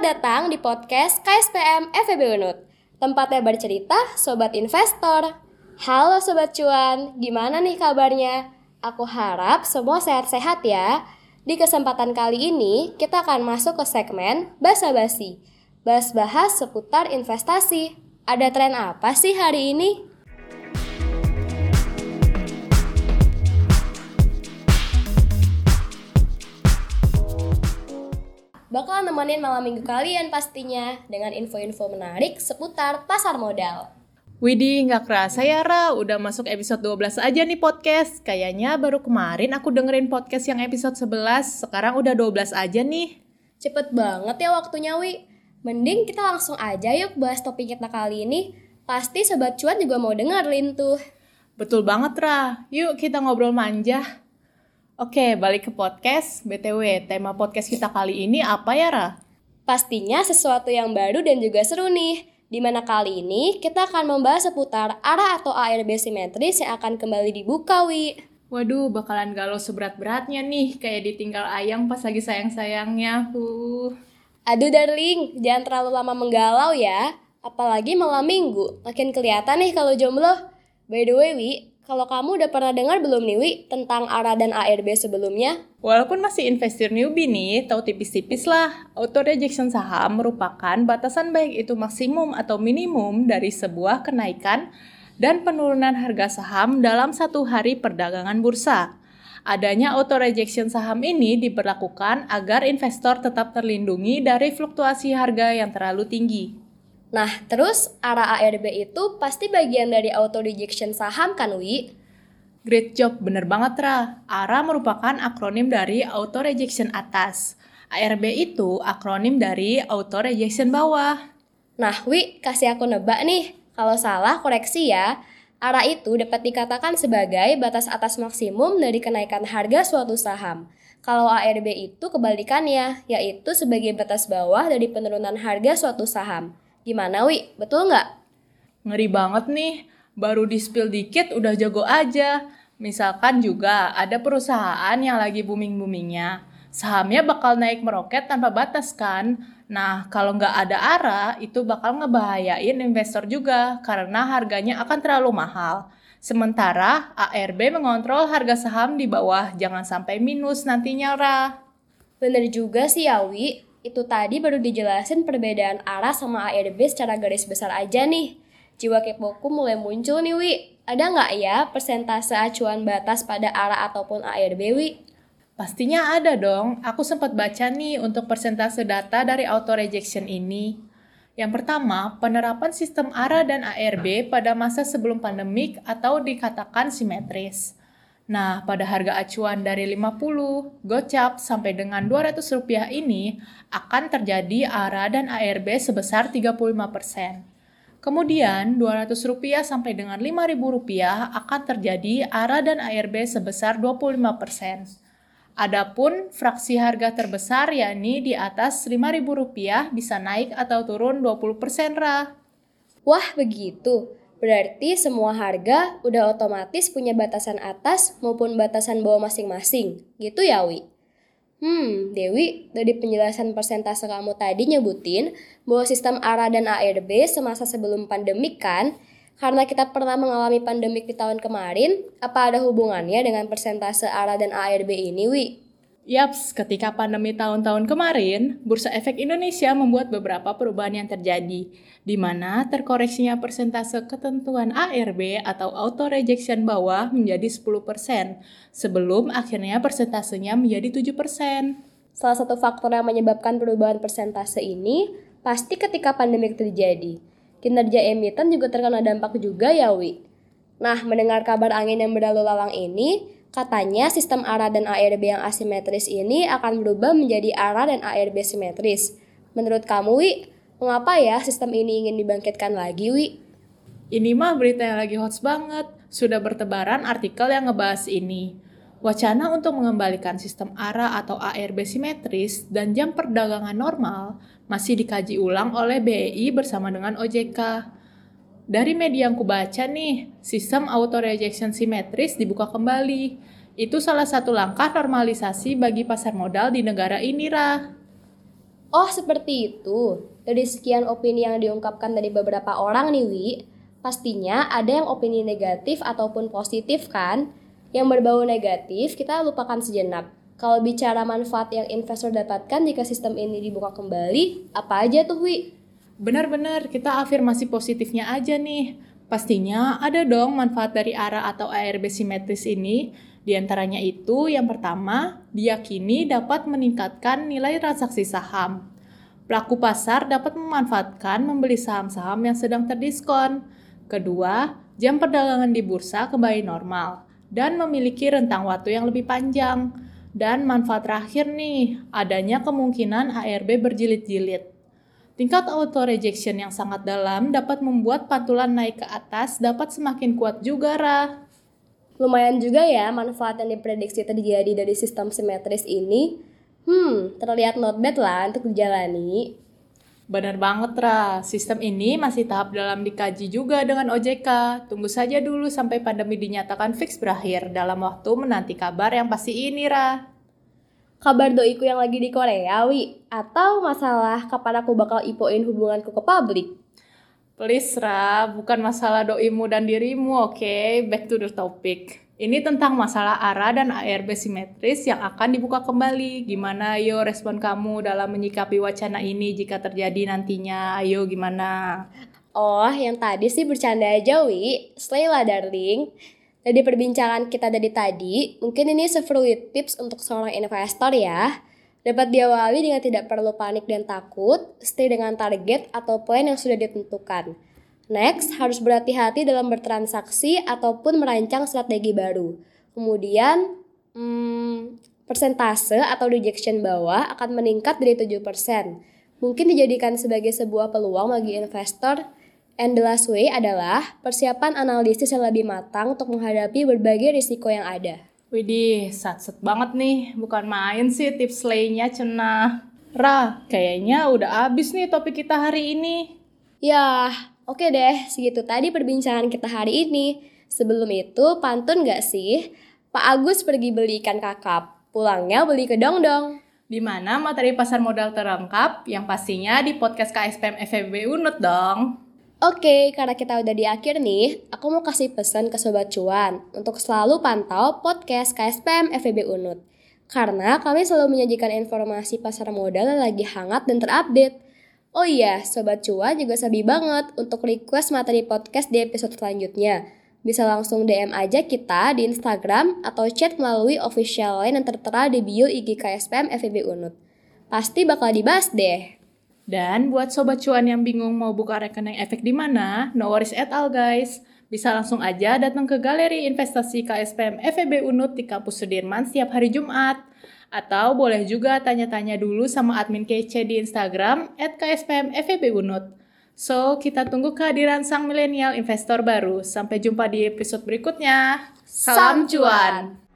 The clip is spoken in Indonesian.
Selamat datang di podcast KSPM FEB Unut. Tempatnya bercerita Sobat Investor. Halo Sobat Cuan, gimana nih kabarnya? Aku harap semua sehat-sehat ya. Di kesempatan kali ini, kita akan masuk ke segmen Basa Basi. Bahas-bahas seputar investasi. Ada tren apa sih hari ini? Bakal nemenin malam minggu kalian pastinya dengan info-info menarik seputar pasar modal. Widih, nggak kerasa ya Ra, udah masuk episode 12 aja nih podcast. Kayaknya baru kemarin aku dengerin podcast yang episode 11, sekarang udah 12 aja nih. Cepet banget ya waktunya Wi. Mending kita langsung aja yuk bahas topik kita kali ini. Pasti Sobat Cuan juga mau dengerin tuh. Betul banget Ra, yuk kita ngobrol manja. Oke, balik ke podcast. BTW, tema podcast kita kali ini apa ya, Ra? Pastinya sesuatu yang baru dan juga seru nih. Di mana kali ini kita akan membahas seputar arah atau ARB simetris yang akan kembali dibuka, Wi. Waduh, bakalan galau seberat-beratnya nih, kayak ditinggal ayang pas lagi sayang-sayangnya. Uh. Aduh darling, jangan terlalu lama menggalau ya. Apalagi malam minggu, makin kelihatan nih kalau jomblo. By the way, Wi, kalau kamu udah pernah dengar belum nih, Wi, tentang ARA dan ARB sebelumnya? Walaupun masih investor newbie nih, tahu tipis-tipis lah. Auto rejection saham merupakan batasan baik itu maksimum atau minimum dari sebuah kenaikan dan penurunan harga saham dalam satu hari perdagangan bursa. Adanya auto rejection saham ini diberlakukan agar investor tetap terlindungi dari fluktuasi harga yang terlalu tinggi. Nah, terus ARA ARB itu pasti bagian dari auto rejection saham kan, Wi? Great job, bener banget Ra. ARA merupakan akronim dari auto rejection atas. ARB itu akronim dari auto rejection bawah. Nah, Wi, kasih aku nebak nih. Kalau salah, koreksi ya. ARA itu dapat dikatakan sebagai batas atas maksimum dari kenaikan harga suatu saham. Kalau ARB itu kebalikannya, yaitu sebagai batas bawah dari penurunan harga suatu saham. Gimana Wi, betul nggak? Ngeri banget nih, baru di-spill dikit udah jago aja. Misalkan juga ada perusahaan yang lagi booming-boomingnya. Sahamnya bakal naik meroket tanpa batas kan? Nah, kalau nggak ada arah, itu bakal ngebahayain investor juga karena harganya akan terlalu mahal. Sementara ARB mengontrol harga saham di bawah, jangan sampai minus nantinya, Ra. Bener juga sih ya, Wi itu tadi baru dijelasin perbedaan arah sama ARB secara garis besar aja nih. Jiwa kepoku mulai muncul nih, Wi. Ada nggak ya persentase acuan batas pada arah ataupun ARB, Wi? Pastinya ada dong. Aku sempat baca nih untuk persentase data dari auto rejection ini. Yang pertama, penerapan sistem ARA dan ARB pada masa sebelum pandemik atau dikatakan simetris. Nah, pada harga acuan dari 50, gocap sampai dengan 200 rupiah ini akan terjadi ARA dan ARB sebesar 35%. Kemudian, 200 rupiah sampai dengan 5000 rupiah akan terjadi ARA dan ARB sebesar 25%. Adapun fraksi harga terbesar yakni di atas 5000 rupiah bisa naik atau turun 20% Ra. Wah, begitu. Berarti semua harga udah otomatis punya batasan atas maupun batasan bawah masing-masing. Gitu ya, Wi? Hmm, Dewi, dari penjelasan persentase kamu tadi nyebutin bahwa sistem ARA dan ARB semasa sebelum pandemik kan? Karena kita pernah mengalami pandemik di tahun kemarin, apa ada hubungannya dengan persentase ARA dan ARB ini, Wi? Yaps, ketika pandemi tahun-tahun kemarin, Bursa Efek Indonesia membuat beberapa perubahan yang terjadi, di mana terkoreksinya persentase ketentuan ARB atau auto rejection bawah menjadi 10%, sebelum akhirnya persentasenya menjadi 7%. Salah satu faktor yang menyebabkan perubahan persentase ini pasti ketika pandemi terjadi. Kinerja emiten juga terkena dampak juga ya, Wi. Nah, mendengar kabar angin yang berlalu lalang ini, Katanya sistem ARA dan ARB yang asimetris ini akan berubah menjadi ARA dan ARB simetris. Menurut kamu, Wi, mengapa ya sistem ini ingin dibangkitkan lagi, Wi? Ini mah berita yang lagi hot banget. Sudah bertebaran artikel yang ngebahas ini. Wacana untuk mengembalikan sistem ARA atau ARB simetris dan jam perdagangan normal masih dikaji ulang oleh BEI bersama dengan OJK. Dari media yang kubaca nih, sistem auto rejection simetris dibuka kembali. Itu salah satu langkah normalisasi bagi pasar modal di negara ini, Ra. Oh, seperti itu. Dari sekian opini yang diungkapkan dari beberapa orang nih, Wi, pastinya ada yang opini negatif ataupun positif kan? Yang berbau negatif kita lupakan sejenak. Kalau bicara manfaat yang investor dapatkan jika sistem ini dibuka kembali, apa aja tuh, Wi? Benar-benar, kita afirmasi positifnya aja nih. Pastinya ada dong manfaat dari ARA atau ARB simetris ini. Di antaranya itu, yang pertama, diyakini dapat meningkatkan nilai transaksi saham. Pelaku pasar dapat memanfaatkan membeli saham-saham yang sedang terdiskon. Kedua, jam perdagangan di bursa kembali normal dan memiliki rentang waktu yang lebih panjang. Dan manfaat terakhir nih, adanya kemungkinan ARB berjilid-jilid. Tingkat auto rejection yang sangat dalam dapat membuat pantulan naik ke atas dapat semakin kuat juga, Ra. Lumayan juga ya manfaat yang diprediksi terjadi dari sistem simetris ini. Hmm, terlihat not bad lah untuk dijalani. Benar banget, Ra. Sistem ini masih tahap dalam dikaji juga dengan OJK. Tunggu saja dulu sampai pandemi dinyatakan fix berakhir dalam waktu menanti kabar yang pasti ini, Ra. Kabar doiku yang lagi di Korea, Wi? Atau masalah kapan aku bakal ipoin hubunganku ke publik? Please Ra, bukan masalah doimu dan dirimu, oke? Okay? Back to the topic. Ini tentang masalah ARA dan ARB simetris yang akan dibuka kembali. Gimana yo respon kamu dalam menyikapi wacana ini jika terjadi nantinya? Ayo gimana? Oh, yang tadi sih bercanda aja, Wi. Slay lah, darling. Dari perbincangan kita dari tadi, mungkin ini sefruit tips untuk seorang investor ya. Dapat diawali dengan tidak perlu panik dan takut, stay dengan target atau plan yang sudah ditentukan. Next, harus berhati-hati dalam bertransaksi ataupun merancang strategi baru. Kemudian, hmm, persentase atau rejection bawah akan meningkat dari 7%. Mungkin dijadikan sebagai sebuah peluang bagi investor. And the last way adalah persiapan analisis yang lebih matang untuk menghadapi berbagai risiko yang ada. Widih, satset banget nih. Bukan main sih tips slaynya cenah. Ra, kayaknya udah abis nih topik kita hari ini. Ya, oke deh. Segitu tadi perbincangan kita hari ini. Sebelum itu, pantun gak sih? Pak Agus pergi beli ikan kakap. Pulangnya beli kedong-dong. Di mana materi pasar modal terlengkap yang pastinya di podcast KSPM FEB Unut dong. Oke, karena kita udah di akhir nih, aku mau kasih pesan ke Sobat Cuan untuk selalu pantau podcast KSPM FEB Unut. Karena kami selalu menyajikan informasi pasar modal yang lagi hangat dan terupdate. Oh iya, Sobat Cuan juga sabi banget untuk request materi podcast di episode selanjutnya. Bisa langsung DM aja kita di Instagram atau chat melalui official line yang tertera di bio IG KSPM FEB Unut. Pasti bakal dibahas deh. Dan buat sobat cuan yang bingung mau buka rekening efek di mana, no worries at all guys. Bisa langsung aja datang ke Galeri Investasi KSPM FEB Unut di Kampus Sudirman setiap hari Jumat. Atau boleh juga tanya-tanya dulu sama admin kece di Instagram at KSPM FEB Unut. So, kita tunggu kehadiran sang milenial investor baru. Sampai jumpa di episode berikutnya. Salam cuan!